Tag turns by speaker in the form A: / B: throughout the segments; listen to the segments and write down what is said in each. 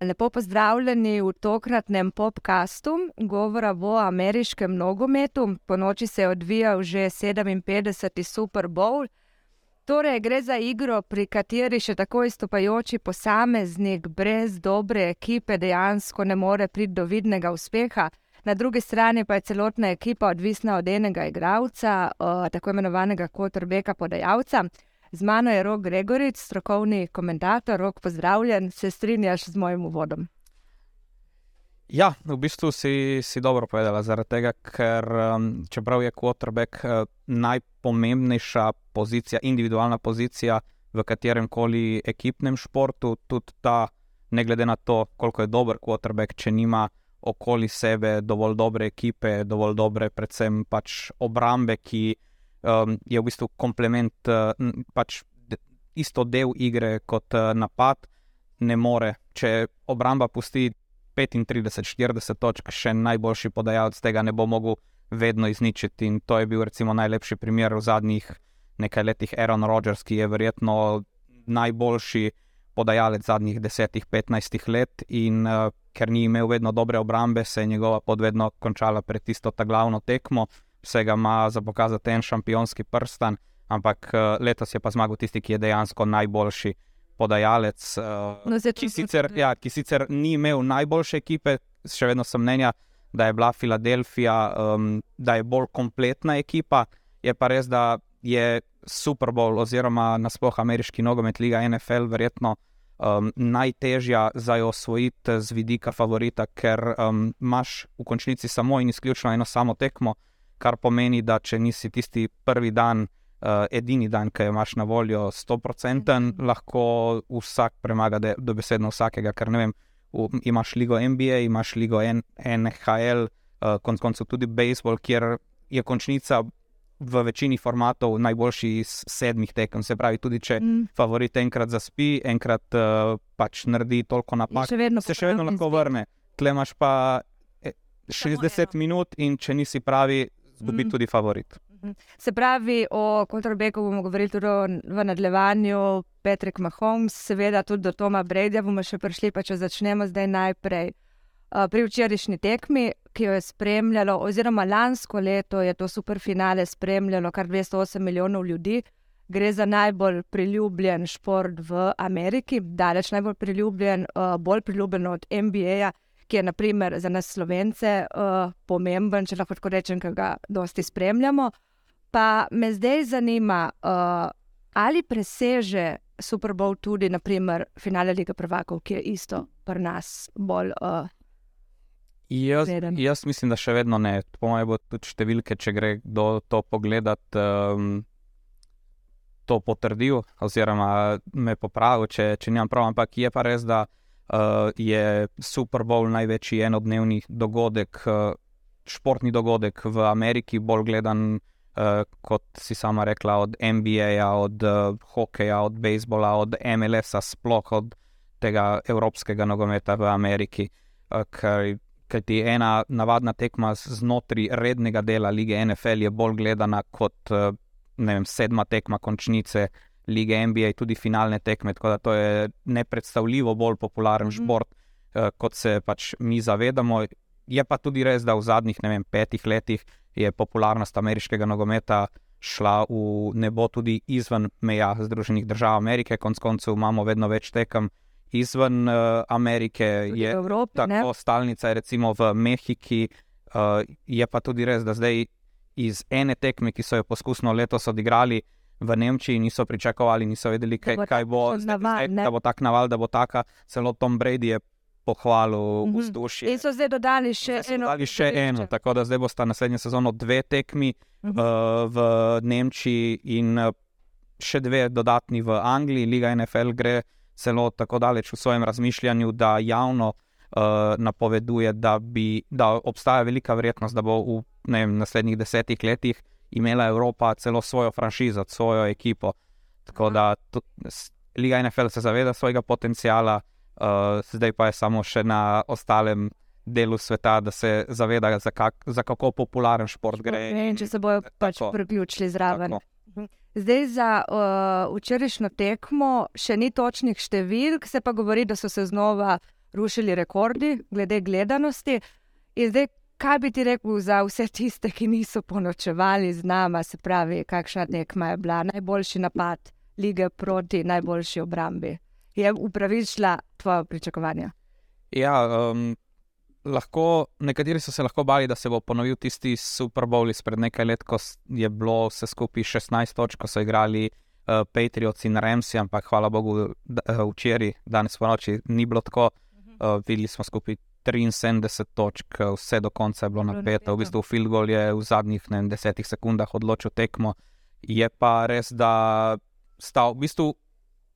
A: Lepo pozdravljeni v tokratnem podkastu, govora o ameriškem nogometu. Po noči se je odvijal že 57. Super Bowl. Torej, gre za igro, pri kateri še tako izstopajoči posameznik brez dobre ekipe dejansko ne more priti do vidnega uspeha. Na drugi strani pa je celotna ekipa odvisna od enega igralca, tako imenovanega quarterbacka podajalca. Z mano je Rok Gregorič, strokovni komentator. Rok, pozdravljen, se strinjaš z mojim uvodom?
B: Ja, v bistvu si, si dobro povedala, zaradi tega, ker um, čeprav je quarterback uh, najpomembnejša pozicija, individualna pozicija v katerem koli ekipnem športu, tudi ta, ne glede na to, koliko je dober quarterback, če nima okoli sebe dovolj dobre ekipe, dovolj dobre, predvsem pač obrambe, ki um, je v bistvu komplement, uh, pač isto del igre kot uh, napad, ne more. Če obramba pusti 35-40 točk, še najboljši podajalec tega ne bo mogel vedno izničiti. In to je bil recimo najlepši primer v zadnjih nekaj letih, Aaron Rodgers, ki je verjetno najboljši. Podajalec zadnjih 10-15 let, in uh, ker ni imel vedno dobre obrambe, se je njegova pot vedno končala pred tisto ta glavno tekmo vsega ima za pokazati en šampionski prstan, ampak uh, letos je pa zmagal tisti, ki je dejansko najboljši podajalec. Uh, no, ki, sicer, ja, ki sicer ni imel najboljše ekipe, še vedno sem mnenja, da je bila Filadelfija, um, da je bolj kompletna ekipa. Je pa res, da je Super Bowl oziroma nasplošno ameriški nogomet, Liga NFL, verjetno. Um, najtežja za jo osvojiti z vidika favorita, ker um, imaš v končnici samo in izključno eno samo tekmo, kar pomeni, da če nisi tisti prvi dan, uh, edini dan, ki imaš na voljo 100%, mhm. lahko vsak premaga dobesedno vsakega, ker ne vem. V, imaš ligo NBA, imaš ligo N NHL, uh, eh, konec koncev tudi baseball, kjer je končnica v večini formatov najboljši iz sedmih tekem. Se pravi, tudi če mm. favorit enkrat zaspi, enkrat uh, pač naredi toliko napak, se še vedno lahko vrne. Tlemaš pa 60 minut in če nisi pravi, dobi mm. tudi favorit.
A: Mhm. Se pravi, o Kontrolbeku bomo govorili tudi v nadaljevanju, Patrick Mahomes, seveda tudi do Toma Bredja bomo še prišli, pa če začnemo zdaj najprej. Pri včerajšnji tekmi, ki jo je spremljalo, oziroma lansko leto je to super finale spremljalo kar 208 milijonov ljudi, gre za najbolj priljubljen šport v Ameriki, daleč najbolj priljubljen, bolj priljubljen od NBA-ja ki je naprimer, za nas slovence uh, pomemben, če lahko tako rečem, ki ga dosti spremljamo. Pa me zdaj zanima, uh, ali preseže Super Bowl tudi naprimer, finale Lige Prvakov, ki je isto pri nas bolj. Uh,
B: Jaz, jaz mislim, da še vedno ne. Po mojem, bo tudi številke, če gre kdo to pogledat, um, to potrdil, oziroma me popravil, če, če nimam prav. Ampak je pa res, da uh, je Super Bowl največji enodnevni dogodek, uh, športni dogodek v Ameriki, bolj gledan, uh, kot si sama rekla, od NBA, od uh, hokeja, od bejzbola, od MLS-a, sploh od tega evropskega nogometa v Ameriki. Uh, Ker ti ena navadna tekma znotraj rednega dela lige NFL je bolj gledana kot vem, sedma tekma končnice lige NBA, tudi finalne tekme. Tako da to je nepredstavljivo bolj popularen mhm. šport, mm. kot se pač mi zavedamo. Je pa tudi res, da v zadnjih vem, petih letih je popularnost ameriškega nogometa šla v nebo tudi izven meja Združenih držav Amerike. Konec koncev imamo vedno več tekem. Izven uh, Amerike
A: tudi je Evropi, tako
B: ne? stalnica, recimo v Mehiki. Uh, je pa tudi res, da zdaj iz ene tekme, ki so jo poskusno letos odigrali, uh, v Nemčiji niso pričakovali, niso vedeli, kaj, kaj bo. Da bo tako naval, da bo taka, celo Tom Brady je pohvalil mm -hmm. vzdušje.
A: In so zdaj dodali še eno.
B: Dodali še eno, tako da zdaj bosta naslednjo sezono dve tekmi mm -hmm. uh, v Nemčiji in uh, še dve dodatni v Angliji. Liga NFL gre celo tako daleč v svojem razmišljanju, da javno. Uh, napoveduje, da, bi, da obstaja velika verjetnost, da bo v vem, naslednjih desetih letih uh, imela Evropa celo svojo franšizo, svojo ekipo. Tako da Liga NFL se zaveda svojega potenciala, uh, zdaj pa je samo še na ostalem delu sveta, da se zaveda, za, kak, za kako popularen šport gre.
A: Ne, če se bojo pač priključili zraven. Tako. Mhm. Zdaj za uh, včerajšnjo tekmo še ni točnih številk, se pa govori, da so se znova rušili rekordi glede gledanosti. In zdaj, kaj bi ti rekel za vse tiste, ki niso ponočevali z nama, se pravi, kakšna tekma je bila najboljši napad lige proti najboljši obrambi? Je upravičila tvoje pričakovanja?
B: Ja, um, lahko, nekateri so se lahko bali, da se bo ponovil tisti Super Bowl izpred nekaj let, ko je bilo vse skupaj 16 točk, ko so igrali uh, Patriots in Remsi, ampak hvala Bogu, da, uh, včeraj, danes po noči ni bilo tako. Uh, videli smo skupaj 73 točk, vse do konca je bilo napeto. V bistvu field goal je v zadnjih ne, desetih sekundah odločil tekmo. Je pa res, da sta v bistvu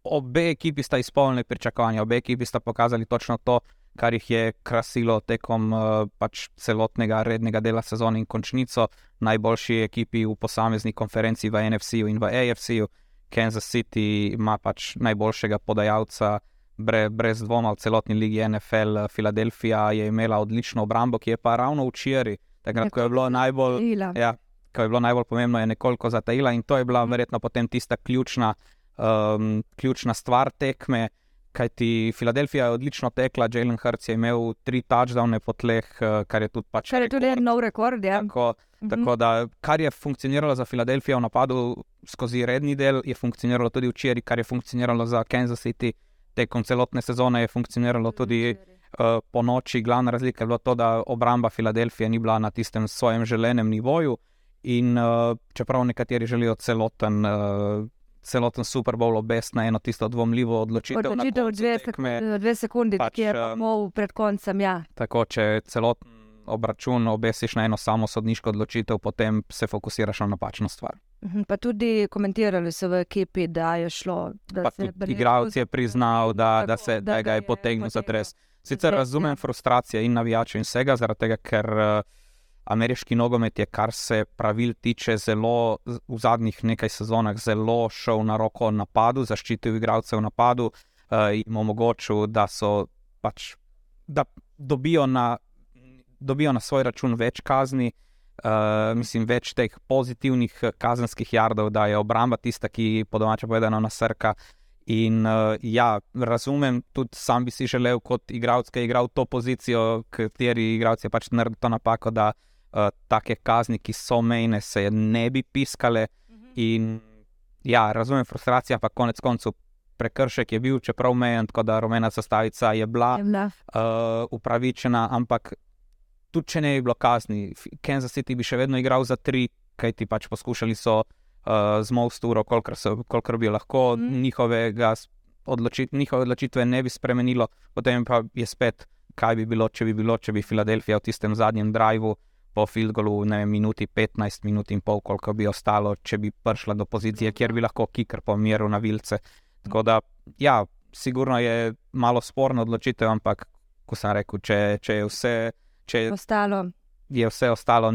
B: obe ekipi sta izpolnili pričakovanja, obe ekipi sta pokazali točno to, kar jih je krasilo tekom uh, pač celotnega rednega dela sezone in končnico. Najboljši ekipi v posamezni konferenci v NFC-u in v AFC-u. Kansas City ima pač najboljšega podajalca, bre, brez dvoma v celotni ligi NFL. Filadelfija je imela odlično obrambo, ki je pa ravno včeraj, takrat, ko je bilo najbolj. Ja, ko je bilo najbolj pomembno, je nekoliko zatajila in to je bila verjetno potem tista ključna, um, ključna stvar tekme. Kaj ti Filadelfija je odlično tekla, Jalen Hurts je imel tri touchdowne po tleh, kar je tudi pač.
A: Kar je tudi en nov rekord. Ja.
B: Tako, mhm. tako da, kar je funkcioniralo za Filadelfijo v napadu skozi redni del, je funkcioniralo tudi včeraj, kar je funkcioniralo za Kansas City tekom celotne sezone, je funkcioniralo tudi uh, po noči. Glavna razlika je bila to, da obramba Filadelfije ni bila na tistem svojem želenem nivoju. In uh, čeprav nekateri želijo celoten. Uh, celoten Super Bowl obest na eno tisto dvomljivo odločitev.
A: Odločitev dve, tekme, dve sekundi, pač, ki je samo pred koncem. Ja.
B: Tako, če celoten obračun obesiš na eno samo sodniško odločitev, potem se fokusiraš na napačno stvar.
A: Mhm, pa tudi komentirali so v ekipi, da je šlo. Da
B: Igravc je priznal, da, tako, da, se, da, da ga je potegnil za tres. Sicer razumem ja. frustracije in navijače in vsega, zaradi tega, ker. Uh, ameriški nogomet je, kar se pravil tiče, zelo v zadnjih nekaj sezonah zelo šel na roko napadu, zaščitil igralce v napadu uh, in omogočil, da so pač, da dobijo na, dobijo na svoj račun več kazni. Uh, mislim, več teh pozitivnih kazenskih jardov, da je obramba tista, ki po domače povedano nasrka. In uh, ja, razumem, tudi sam bi si želel, kot igralec, ki je igral to pozicijo, kateri igralec je pač naredil to napako, da uh, take kazni, ki so mejne, se ne bi piskale. Mhm. In ja, razumem frustracijo, ampak konec koncev prekršek je bil, čeprav mejen, tako da rumena zastavica je bila uh, upravičena, ampak tudi če ne bi bilo kazni, Kansas City bi še vedno igral za tri, kaj ti pač poskušali so. Uh, z Mosturo, kolikor bi lahko mm. njihovega odločit, njihove odločitve ne bi spremenilo, potem pa je spet, kaj bi bilo, če bi bilo, če bi Filadelfija v tistem zadnjem drivu po filgolu, ne vem, minuti 15, minut in pol, koliko bi ostalo, če bi prišla do pozicije, kjer bi lahko kiker pomiril na vilce. Tako da, ja, sigurno je malo sporno odločitev, ampak, ko sem rekel, če, če je vse. Če je
A: ostalo
B: je vse ostalo,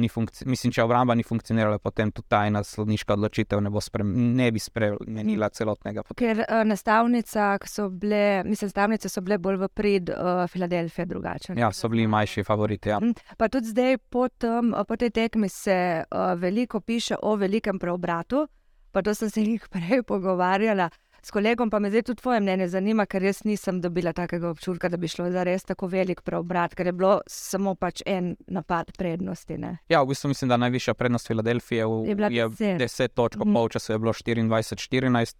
B: mislim, če obramba ni funkcionirala, potem tudi ta ena sodniška odločitev ne, spre, ne bi spremenila celotnega.
A: Potem. Ker uh, nastavnice so bile, mislim, nastavnice so bile bolj v prid uh, Filadelfije drugače.
B: Ja, so bili manjši favoriti. Ja. Mhm.
A: Pa tudi zdaj, po, tem, po tej tekmi se uh, veliko piše o velikem preobratu, pa to sem se jih prej pogovarjala s kolegom, pa me zdaj tudi tvoje mnenje zanima, ker jaz nisem dobila takega občutka, da bi šlo za res tako velik preobrat, ker je bilo samo pač en napad prednosti. Ne?
B: Ja, v bistvu mislim, da najvišja prednost Filadelfije je, je 10 točk, mm. pol časa je bilo 24-14.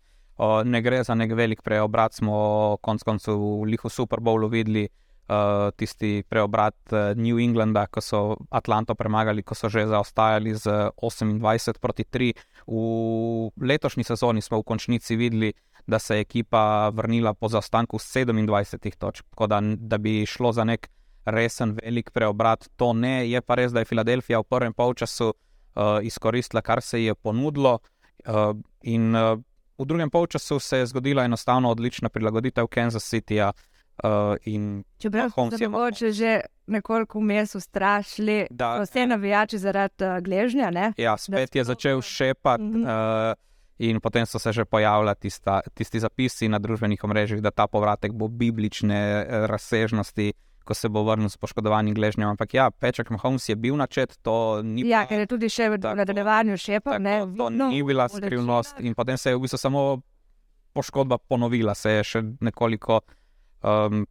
B: Ne gre za nek velik preobrat, smo konec koncev v Lihu Super Bowlu videli. Uh, tisti preobrat uh, New Englanda, ko so Atlanto premagali, ko so že zaostajali z 28 proti 3. V letošnji sezoni smo v končnici videli, da se je ekipa vrnila po zaostanku 27 točk. Tako da, da bi šlo za nek resen, velik preobrat, to ne. Je pa res, da je Filadelfija v prvem polčasu uh, izkoristila, kar se je ponudilo. Uh, in uh, v drugem polčasu se je zgodila enostavno odlična prilagoditev Kansas Cityja. Uh,
A: Čeprav se morda že nekoliko vmes ustrašili, da vse navijači zaradi uh, gležnja. Ne?
B: Ja, spet je začel šepati. Uh -huh. uh, In potem so se že pojavljali tista, tisti zapisi na družbenih omrežjih, da ta povratek bo biblične eh, razsežnosti, ko se bo vrnil s poškodovanim gležnjem. Ampak ja, Peček Mahomes je bil načet, to ni bilo.
A: Ja, ker je tudi še v nadaljevanju še pa ne.
B: To no, ni bila skrivnost. In potem se je v bistvu samo poškodba ponovila, se je še nekoliko. Um,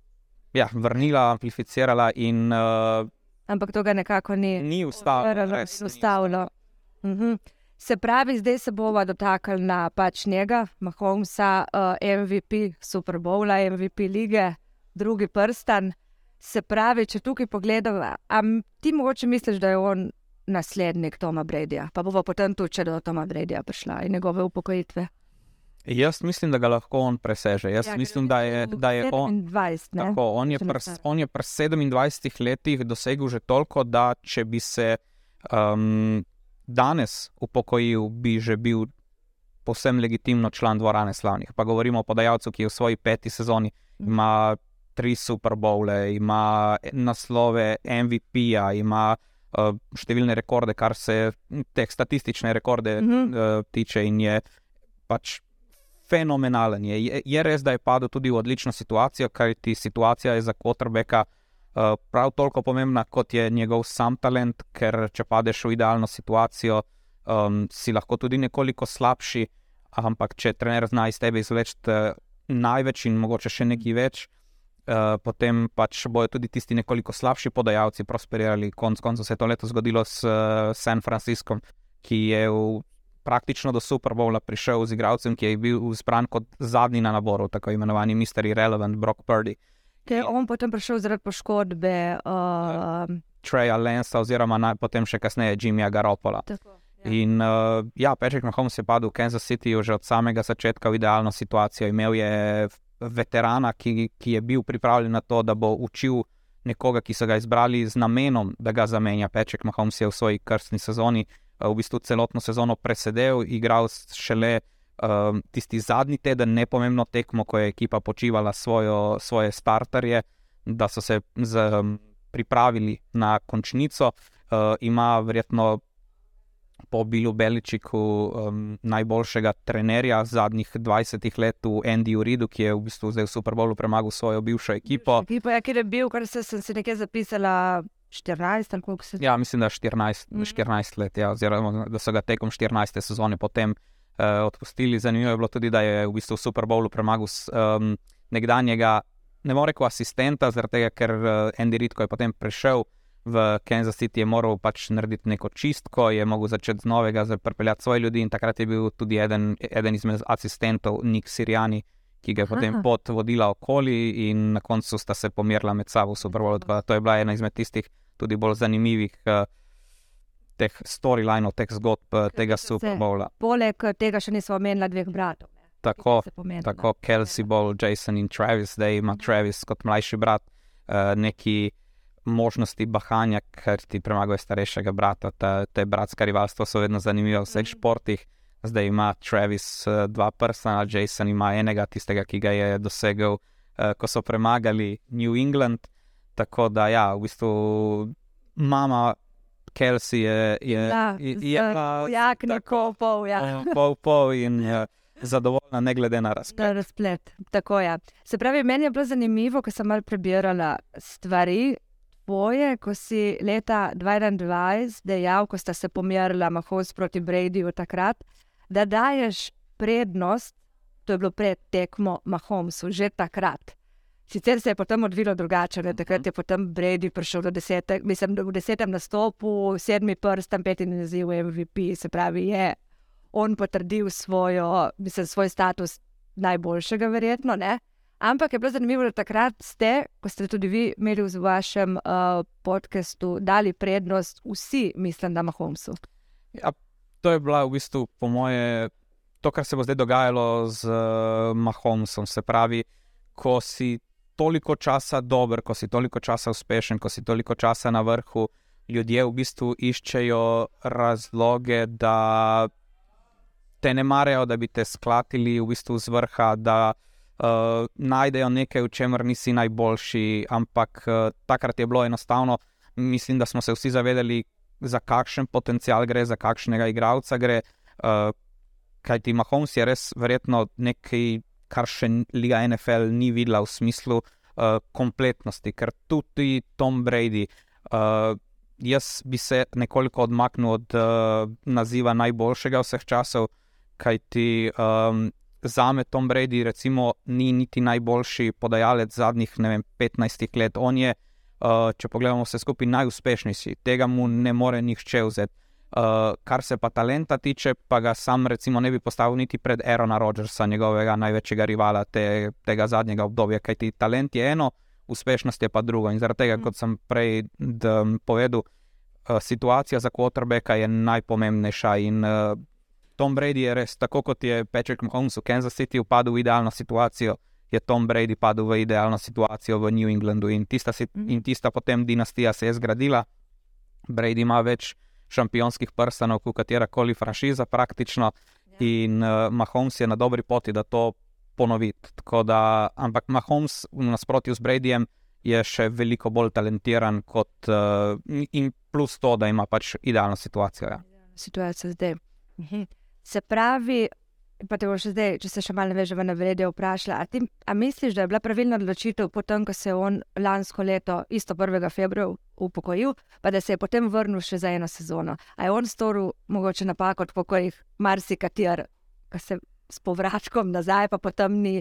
B: ja, vrnila, amplificirala in uh,
A: Ampak to ga nekako ni.
B: ni.
A: Ustavilo.
B: res ni
A: ustavilo. Mhm. Se pravi, zdaj se bomo dotaknili na pač njega, Mahomesa, uh, MVP Super Bowla, MVP lige, drugi prstan. Se pravi, če tukaj pogledamo, am ti mogoče misliš, da je on naslednik Toma Bradyja, pa bomo potem tudi, če do Toma Bradyja prišla in njegove upokojitve.
B: Jaz mislim, da ga lahko on preseže. Jaz ja, mislim, da je, da je on.
A: 20, ne?
B: Tako, on, je
A: se-
B: on je pri 27 letih dosegel že toliko, da če bi se um, danes upokojil, bi že bil povsem legitimno član dvorane slavnih. Pa govorimo o podajalcu, ki je v svoji peti sezoni
A: Mhm.
B: ima tri Super Bowle, ima naslove MVP-ja, ima uh, številne rekorde, kar se teh statistične rekorde
A: Mhm.
B: uh, tiče in je pač fenomenalen. Je, je, je res, da je padel tudi v odlično situacijo, kajti situacija je za Kotrbeka uh, prav toliko pomembna, kot je njegov sam talent, ker če padeš v idealno situacijo, um, si lahko tudi nekoliko slabši, ampak če trener zna iz tebe izvleči uh, največ in mogoče še nekaj več. Uh, potem pač bojo tudi tisti nekoliko slabši podajalci prosperirali. Konec koncev se je to leto zgodilo s uh, San Franciscom, ki je v praktično do Super Bowla prišel z igralcem, ki je bil izbran kot zadnji na naboru, tako imenovani Mr. Irrelevant, Brock Purdy.
A: Ker je on potem prišel zaradi poškodbe. Uh,
B: Treja Lensa, oziroma naj, potem še kasneje Jimmyja Garopola.
A: tako, ja.
B: In uh, ja, Patrick Mahomes je padel v Kansas City že od samega začetka v idealno situacijo. Imel je veterana, ki, ki je bil pripravljen na to, da bo učil nekoga, ki so ga izbrali z namenom, da ga zamenja. Patrick Mahomes je v svoji krstni sezoni uh, v bistvu celotno sezono presedel, igral šele um, tisti zadnji teden, nepomembno tekmo, ko je ekipa počivala svojo, svoje starterje, da so se z, um, pripravili na končnico. Uh, ima verjetno po Bilu Beličiku um, najboljšega trenerja zadnjih 20 let v Andyju Ridu, ki je v bistvu zdaj v Super Bowlu premagal svojo bivšo ekipo.
A: Ekipa, ja, kjer je bil, kar se, sem si nekje zapisala, 14 ali koliko se
B: Ja, mislim, da 14,
A: Mhm.
B: 14 let, ja, oziroma da so ga tekom 14. sezone potem uh, odpustili. Zanimivo je bilo tudi, da je v bistvu v Super Bowlu premagal um, nekdanjega, ne morem reči asistenta, zaradi tega, ker uh, Andy Reid, ko je potem prišel v Kansas City, je moral pač narediti neko čistko, je mogel začeti z novega, pripeljati svoje ljudi in takrat je bil tudi eden, eden izmed asistentov, Nik Sirjani. Ki ga je potem
A: Aha.
B: pot vodila okoli, in na koncu sta se pomirila med sabo v Super Bowlu. Tako da To je bila ena izmed tistih tudi bolj zanimivih uh, teh storylinov, teh zgodb uh, tega
A: so se-
B: Super Bowla.
A: Poleg tega še nismo omenila dveh bratov. ne,
B: Tako, tako Kelsey Bowl, Jason in Travis, zdaj ima Travis kot mlajši brat uh, neki možnosti bahanja, ker ti premaguje starejšega brata. Ta, te bratska rivalstva so vedno zanimive v vseh
A: Mhm.
B: športih. Zdaj ima Travis uh, dva prstana, Jason ima enega, tistega, ki ga je dosegel, uh, ko so premagali New England. Tako da, ja, v bistvu mama Kelsey je. je,
A: Ja,
B: je, je pa
A: Jaknikov, pol, ja.
B: pol, pol in uh, zadovoljna, ne glede na razplet.
A: Na razplet. Tako je. Se pravi, meni je bilo zanimivo, ko sem malo prebirala stvari tvoje, ko si leta 2021 dejal, ko sta se pomerila Mahomes proti Bradyju takrat, da daješ prednost, to je bilo pred tekmo Mahomesu, že takrat. Sicer se je potem odvilo drugače, ne? takrat je potem Brady prišel do desetega, mislim, da v desetem nastopu, sedmi prst, tam peti naziv MVP, se pravi, je on potrdil svojo, mislim, svoj status najboljšega, verjetno. Ne? Ampak je bilo zanimivo, da takrat ste, ko ste tudi vi imeli v vašem uh, podkastu, dali prednost vsi, mislim, da Mahomesu.
B: Ja, to je bila v bistvu, po moje, to, kar se bo zdaj dogajalo z uh, Mahomesom. Se pravi, ko si toliko časa dober, ko si toliko časa uspešen, ko si toliko časa na vrhu, ljudje v bistvu iščejo razloge, da te ne marajo, da bi te sklatili v bistvu z vrha, da uh, najdejo nekaj, v čemer nisi najboljši. Ampak uh, takrat je bilo enostavno, mislim, da smo se vsi zavedali, za kakšen potencial gre, za kakšnega igralca gre. Uh, Kaj ti Mahomes je res verjetno nekaj, kar še Liga NFL ni videla v smislu uh, kompletnosti, ker tudi Tom Brady. Uh, jaz bi se nekoliko odmaknil od uh, naziva najboljšega vseh časov, kaj ti um, za me Tom Brady, recimo, ni niti najboljši podajalec zadnjih vem, 15 let. On je, uh, če pogledamo vse skupaj, najuspešnejši, tega mu ne more nihče vzeti. Uh, kar se pa talenta tiče, pa ga sam recimo ne bi postavil niti pred Aerona Rodgersa, njegovega največjega rivala te, tega zadnjega obdobja, kajti talent je eno, uspešnost je pa drugo. In zaradi tega, mm. kot sem prej povedal, uh, situacija za quarterbacka je najpomembnejša. In uh, Tom Brady je res, tako kot je Patrick Mahomes v Kansas City upadel v idealno situacijo, je Tom Brady padel v idealno situacijo v New Englandu. In tista, mm. in tista potem dinastija se je zgradila. Brady ima več šampionskih prstanov, kot katera koli franšiza, praktično. Ja. In uh, Mahomes je na dobri poti, da to ponovi. Da, ampak Mahomes, v nasprotju z Bradyjem, je še veliko bolj talentiran kot uh, in plus to, da ima pač idealno situacijo. Ja.
A: Situacija zdaj. Mhm. Se pravi, Pa te bo še zdaj, če se še malo veže v navede, vprašala. A, ti, a misliš, da je bila pravilna odločitev potem, ko se je on lansko leto, isto 1. februarja, upokojil, pa da se je potem vrnil še za eno sezono? A je on storil mogoče napako, kot jih marsikater, ki se s povračkom nazaj, pa potem ni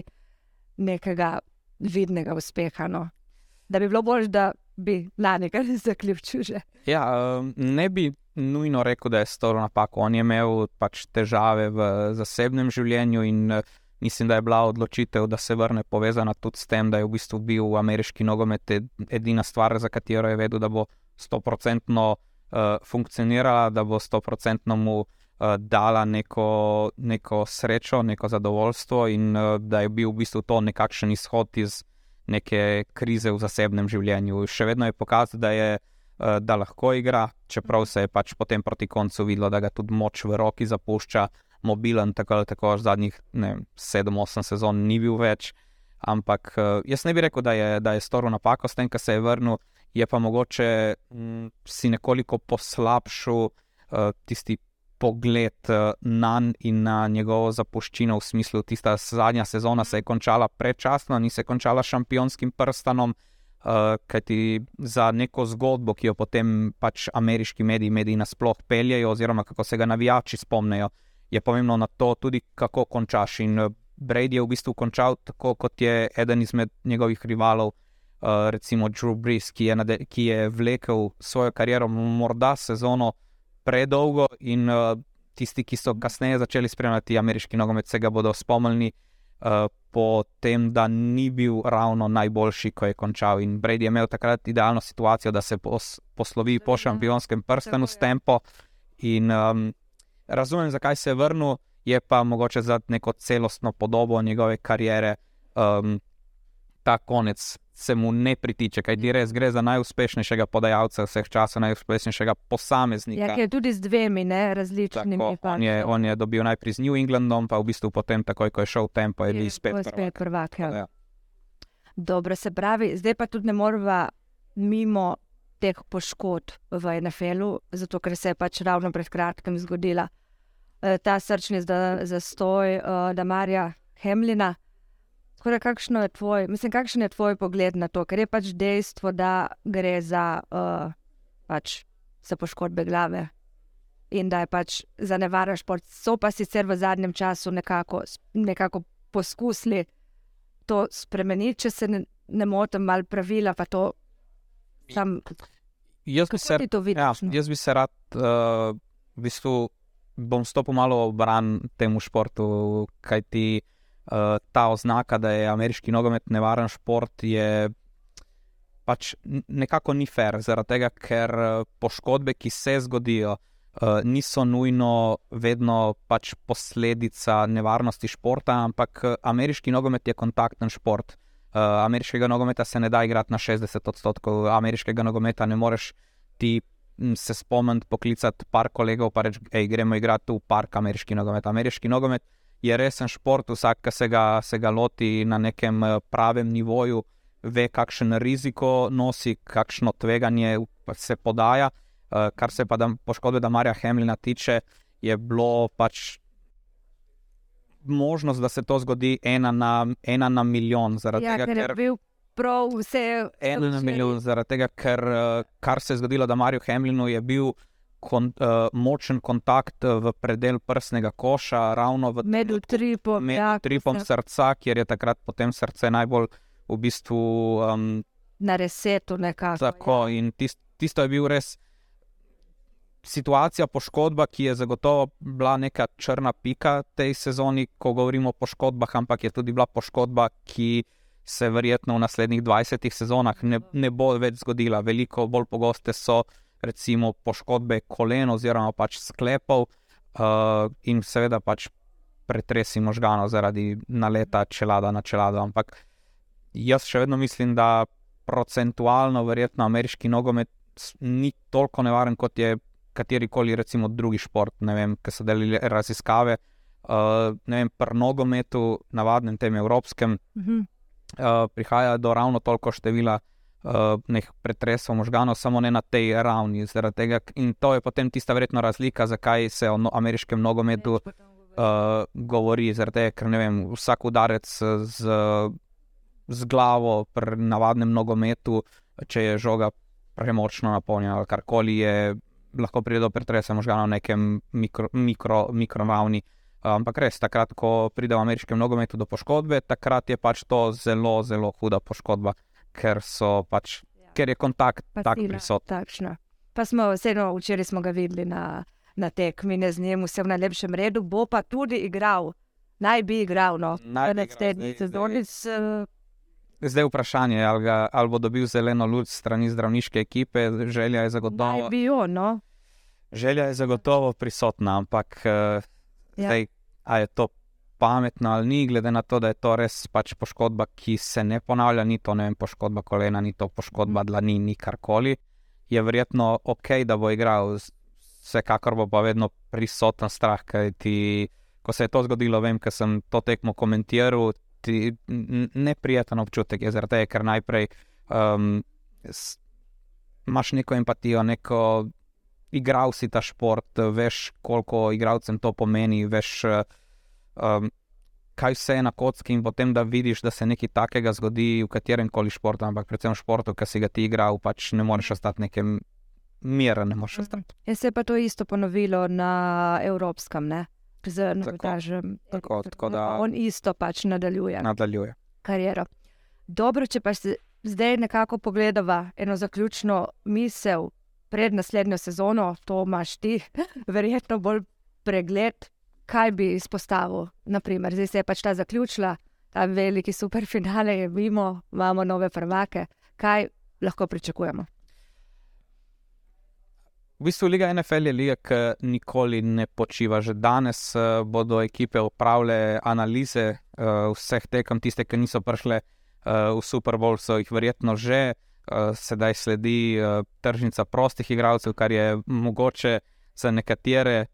A: nekega vidnega uspeha. No? Da bi bilo bolj, da bi lani kar zaključil.
B: Ja, ne bi nujno rekel, da je storil napako. On je imel pač težave v zasebnem življenju in eh, mislim, da je bila odločitev, da se vrne povezana tudi s tem, da je v bistvu bil v ameriški nogomet edina stvar, za katero je vedel, da bo stoprocentno uh, funkcionirala, da bo stoprocentno mu uh, dala neko, neko srečo, neko zadovoljstvo in uh, da je bil v bistvu to nekakšen izhod iz neke krize v zasebnem življenju. Še vedno je pokazal, da je Eh, da lahko igra, čeprav se je pač potem proti koncu videlo, da ga tudi moč v roki zapušča, mobilen, tako ali tako, zadnjih 7-8 sezon ni bil več. Ampak eh, jaz ne bi rekel, da je, da je storil napako s tem, kar se je vrnil, je pa mogoče m, mm, si nekoliko poslabšal uh, tisti pogled uh, na njega in na njegovo zapuščino, v smislu, da tista zadnja sezona se je končala predčasno, ni se končala šampionskim prstanom. Uh, kajti za neko zgodbo, ki jo potem pač ameriški mediji, mediji nasplošno peljejo, oziroma kako se ga navijači spomnijo, je pomembno na to tudi, kako končaš. In uh, Brady je v bistvu končal tako, kot je eden izmed njegovih rivalov, uh, recimo Drew Brees, ki je, ki je vlekel svojo kariero morda sezono predolgo in uh, tisti, ki so kasneje začeli spremljati ameriški nogomet, se ga bodo spomnili. Uh, po tem, da ni bil ravno najboljši, ko je končal. In Brady je imel takrat idealno situacijo, da se pos, poslovi po šampionskem prstenu s tempo. In um, razumem, zakaj se je vrnil, je pa mogoče za neko celostno podobo njegove kariere. Um, ta konec se mu ne pritiče, kaj ti res gre za najuspešnejšega podajalca vseh časov, najuspešnejšega posameznika.
A: Ja, je tudi z dvemi ne, različnimi.
B: Tako, on, je, on je dobil najprej z New Englandom, pa v bistvu potem, takoj ko je šel v tempo, je bil spet,
A: spet prvak. Ja. Ja. Dobro se pravi, zdaj pa tudi ne moramo mimo teh poškodb v NFL-u, zato ker se je pač ravno pred kratkim zgodila eh, ta srčni zastoj, eh, da Hemlina. Torej, kakšno je tvoj, mislim, kakšen je tvoj pogled na to, ker je pač dejstvo, da gre za uh, pač poškodbe glave in da je pač za nevaren šport. So pa sicer v zadnjem času nekako, nekako poskusili to spremeniti, če se ne, ne motim, malo pravila, pa to tam.
B: Jaz bi, se, ja, no? jaz bi se rad, uh, v bistvu, bom stopil malo v bran temu športu, kaj ti. Eh, ta oznaka, da je ameriški nogomet nevaren šport, je pač nekako ni fair, zaradi tega, ker eh, poškodbe, ki se zgodijo, uh, niso nujno vedno pač posledica nevarnosti športa, ampak ameriški nogomet je kontakten šport. Uh, ameriškega nogometa se ne da igrati na 60 odstotkov, ameriškega nogometa ne moreš ti. Se spomnim, poklicati par kolegov, pa reči, da gremo igrati v park ameriški nogomet. Ameriški nogomet je resen šport, vsak, ki se, se ga loti na nekem eh, pravem nivoju, ve, kakšen riziko nosi, kakšno tveganje se podaja. Uh, kar se pa da poškodbe, da Marija Hemljina tiče, je bilo pač možnost, da se to zgodi ena na, ena na milijon.
A: Ja, tega, ker je bil prav vse.
B: Ena na milijon, zaradi tega, ker uh, kar se je zgodilo, da Marijo Hemljinu je bil kon, uh, močen kontakt v predel prsnega koša, ravno v
A: Med utripom,
B: med
A: ja,
B: utripom srca, kjer je takrat potem srce najbolj v bistvu um,
A: na resetu nekako.
B: tako.
A: ja.
B: In tist, tisto je bil res situacija poškodba, ki je zagotovo bila neka črna pika tej sezoni, ko govorimo o poškodbah, ampak je tudi bila poškodba, ki se verjetno v naslednjih 20 sezonah ne, ne bo več zgodila. Veliko bolj pogoste so recimo poškodbe kolen oziroma pač sklepov uh, in seveda pač pretresi možganov zaradi naleta čelada na čelado. Ampak jaz še vedno mislim, da procentualno verjetno ameriški nogomet ni toliko nevaren, kot je katerikoli recimo drugi šport. Ne vem, ker so delili raziskave. Uh, ne vem, pri nogometu, navadnem tem evropskem,
A: Mhm.
B: uh, prihaja do ravno toliko števila uh, nek pretresov možganov, samo ne na tej ravni. zaradi Tega, in to je potem tista verjetno razlika, zakaj se o no, ameriškem nogometu uh, govori, zaradi tega, ker vem, vsak udarec z, z glavo pri navadnem nogometu, če je žoga premočno napolnjena ali karkoli, je lahko pride do pretresa možganov na nekem mikro, mikro, mikro ravni. Ampak res, takrat, ko pride v ameriškem nogometu do poškodbe, takrat je pač to zelo, zelo huda poškodba, ker, so pač,
A: Ja.
B: ker je kontakt
A: Pa
B: tak
A: sila,
B: prisoten.
A: Pa smo vseeno, včeraj smo ga videli na, na tekmi, ne z njim, vse v najlepšem redu, bo pa tudi igral, naj bi igral, no,
B: Naj igral,
A: naslednji sezoni. eh,
B: Zdaj je vprašanje, ali, ga, ali bo dobil zeleno luč strani zdravniške ekipe, želja je
A: Naj
B: zagotovo.
A: bi jo, no.
B: Želja je zagotovo prisotna, ampak
A: Ja.
B: ja. zdaj, a je to pametno ali ni, glede na to, da je to res pač poškodba, ki se ne ponavlja, ni to vem, poškodba kolena, ni to poškodba
A: Mhm.
B: dlani, ni karkoli. Je verjetno ok, da bo igral, vsekakor bo pa vedno prisoten strah, kajti ko se je to zgodilo, vem, ker sem to tekmo komentiral, ti neprijeten občutek je zaradi tega, ker najprej um, s- imaš neko empatijo, neko igral si ta šport, veš, koliko igralcem to pomeni, veš, eh, um, kaj vse je na kocki, in potem da vidiš, da se nekaj takega zgodi v katerem koli športu, ampak predvsem v športu, ki si ga ti igral, pač ne moreš ostati nekem miren, ne moreš ostati.
A: Ja, se je pa to isto ponovilo na evropskem, ne? Z nogometašem.
B: tako, tako da-
A: On isto pač nadaljuje
B: Nadaljuje.
A: kariero. Dobro, če pa se zdaj nekako pogledava eno zaključno misel pred naslednjo sezono, to imaš ti, verjetno bolj pregled, kaj bi izpostavil. Naprimer, zdaj se je pač ta zaključila, ta veliki superfinale je mimo, imamo nove prvake. Kaj lahko pričakujemo?
B: V bistvu Liga NFL je liga, ki nikoli ne počiva. Že danes uh, bodo ekipe upravljale analize uh, vseh tekem, tiste, ki niso prišle uh, v Super Bowl, so jih verjetno že. Uh, sedaj sledi uh, tržnica prostih igralcev, kar je mogoče za nekatere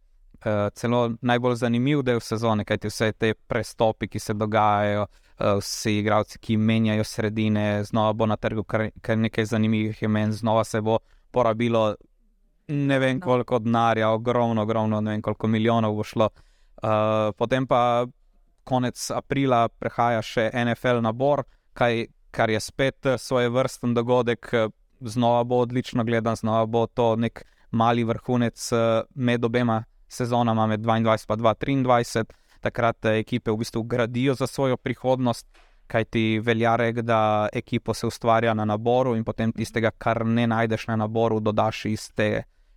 B: celo najbolj zanimiv del sezone, kajti vse te prestopi, ki se dogajajo, uh, vsi igralci, ki menjajo sredine, znova bo na trgu kar, kar nekaj zanimivih imen, znova se bo porabilo ne vem
A: No.
B: koliko denarja, ogromno, ogromno, ne vem koliko milijonov bo šlo. Uh, potem pa konec aprila prehaja še NFL nabor, kaj, kar je spet svoje vrsten dogodek, znova bo odlično gledan, znova bo to nek mali vrhunec med obema sezonama, med 22 in 2023. Takrat eh, ekipe v bistvu gradijo za svojo prihodnost, kajti velja rek, da ekipo se ustvarja na naboru in potem tistega, kar ne najdeš na naboru, dodaš iz te,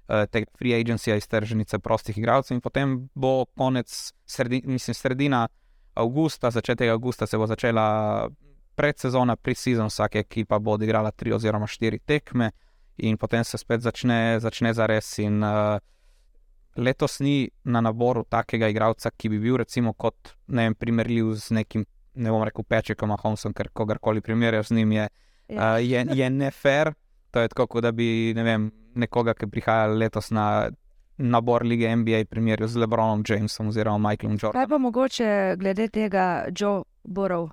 B: eh, tega free agencija, iz tržnice prostih igralcev in potem bo konec, sredi, mislim, sredina avgusta, začetek avgusta se bo začela predsezona, pre-season, vsaka ekipa bo odigrala tri oziroma štiri tekme in potem se spet začne, začne zares in uh, letos ni na naboru takega igralca, ki bi bil recimo kot, ne vem, primerljiv z nekim, ne bom rekel Pečekom, Holmesom, ker kogarkoli primerjaš z njim, je,
A: Ja.
B: uh, je, je nefer. To je tako, kot da bi ne vem, nekoga, ki prihaja letos na nabor lige NBA, primerjal z Lebronom Jamesom oziroma Michaelom
A: Kaj
B: Jordanom.
A: pa mogoče glede tega Joe Borov?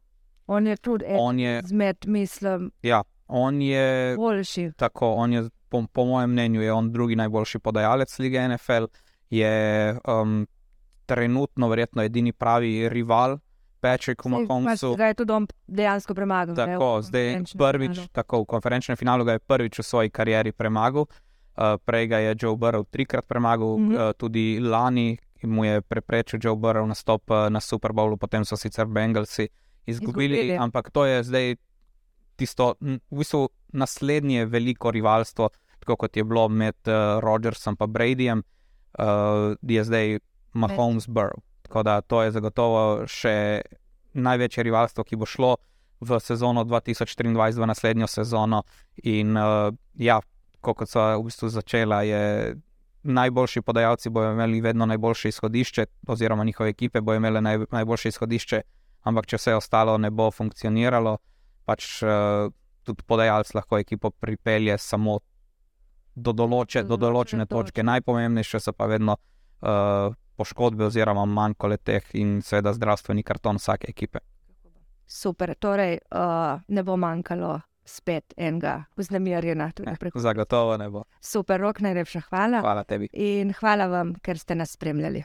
A: On je tudi
B: On je,
A: izmed, mislim,
B: ja, on je
A: boljši.
B: tako, on je, po, po mojem mnenju, je on drugi najboljši podajalec lige NFL, je um, trenutno verjetno edini pravi rival
A: Saj,
B: Mahomesu.
A: pač Ga je tudi on dejansko premagal. ne,
B: Tako, zdaj
A: konferenčnem
B: prvič,
A: finalu.
B: tako v konferenčnem finalu ga je prvič v svoji karieri premagal. Uh, prej ga je Joe Burrow trikrat premagal, mm -hmm. uh, tudi lani mu je preprečil Joe Burrow nastop uh, na Super Bowlu, potem so sicer Bengalsi izgubili,
A: Izgubili.
B: ampak to je zdaj tisto, v bistvu naslednje veliko rivalstvo, tako kot je bilo med uh, Rodgersom in Bradyjem, uh, je zdaj Mahomes Burrow. Tako da to je zagotovo še največje rivalstvo, ki bo šlo v sezono 2023, v naslednjo sezono. In uh, ja, kot so v bistvu začela, je najboljši podajalci bodo imeli vedno najboljše izhodišče, oziroma njihove ekipe bodo imele naj, najboljše izhodišče, ampak če vse ostalo ne bo funkcioniralo, pač uh, tudi podajalec lahko ekipo pripelje samo do, določe, do določene točke. Najpomembnejše so pa vedno uh, poškodbe, oziroma manjko leteh in seveda zdravstveni karton vsake ekipe.
A: Super, torej uh, ne bo manjkalo spet enega vznemirjena.
B: Zagotovo ne bo.
A: Super, rok najlepša hvala.
B: Hvala tebi.
A: In hvala vam, ker ste nas spremljali.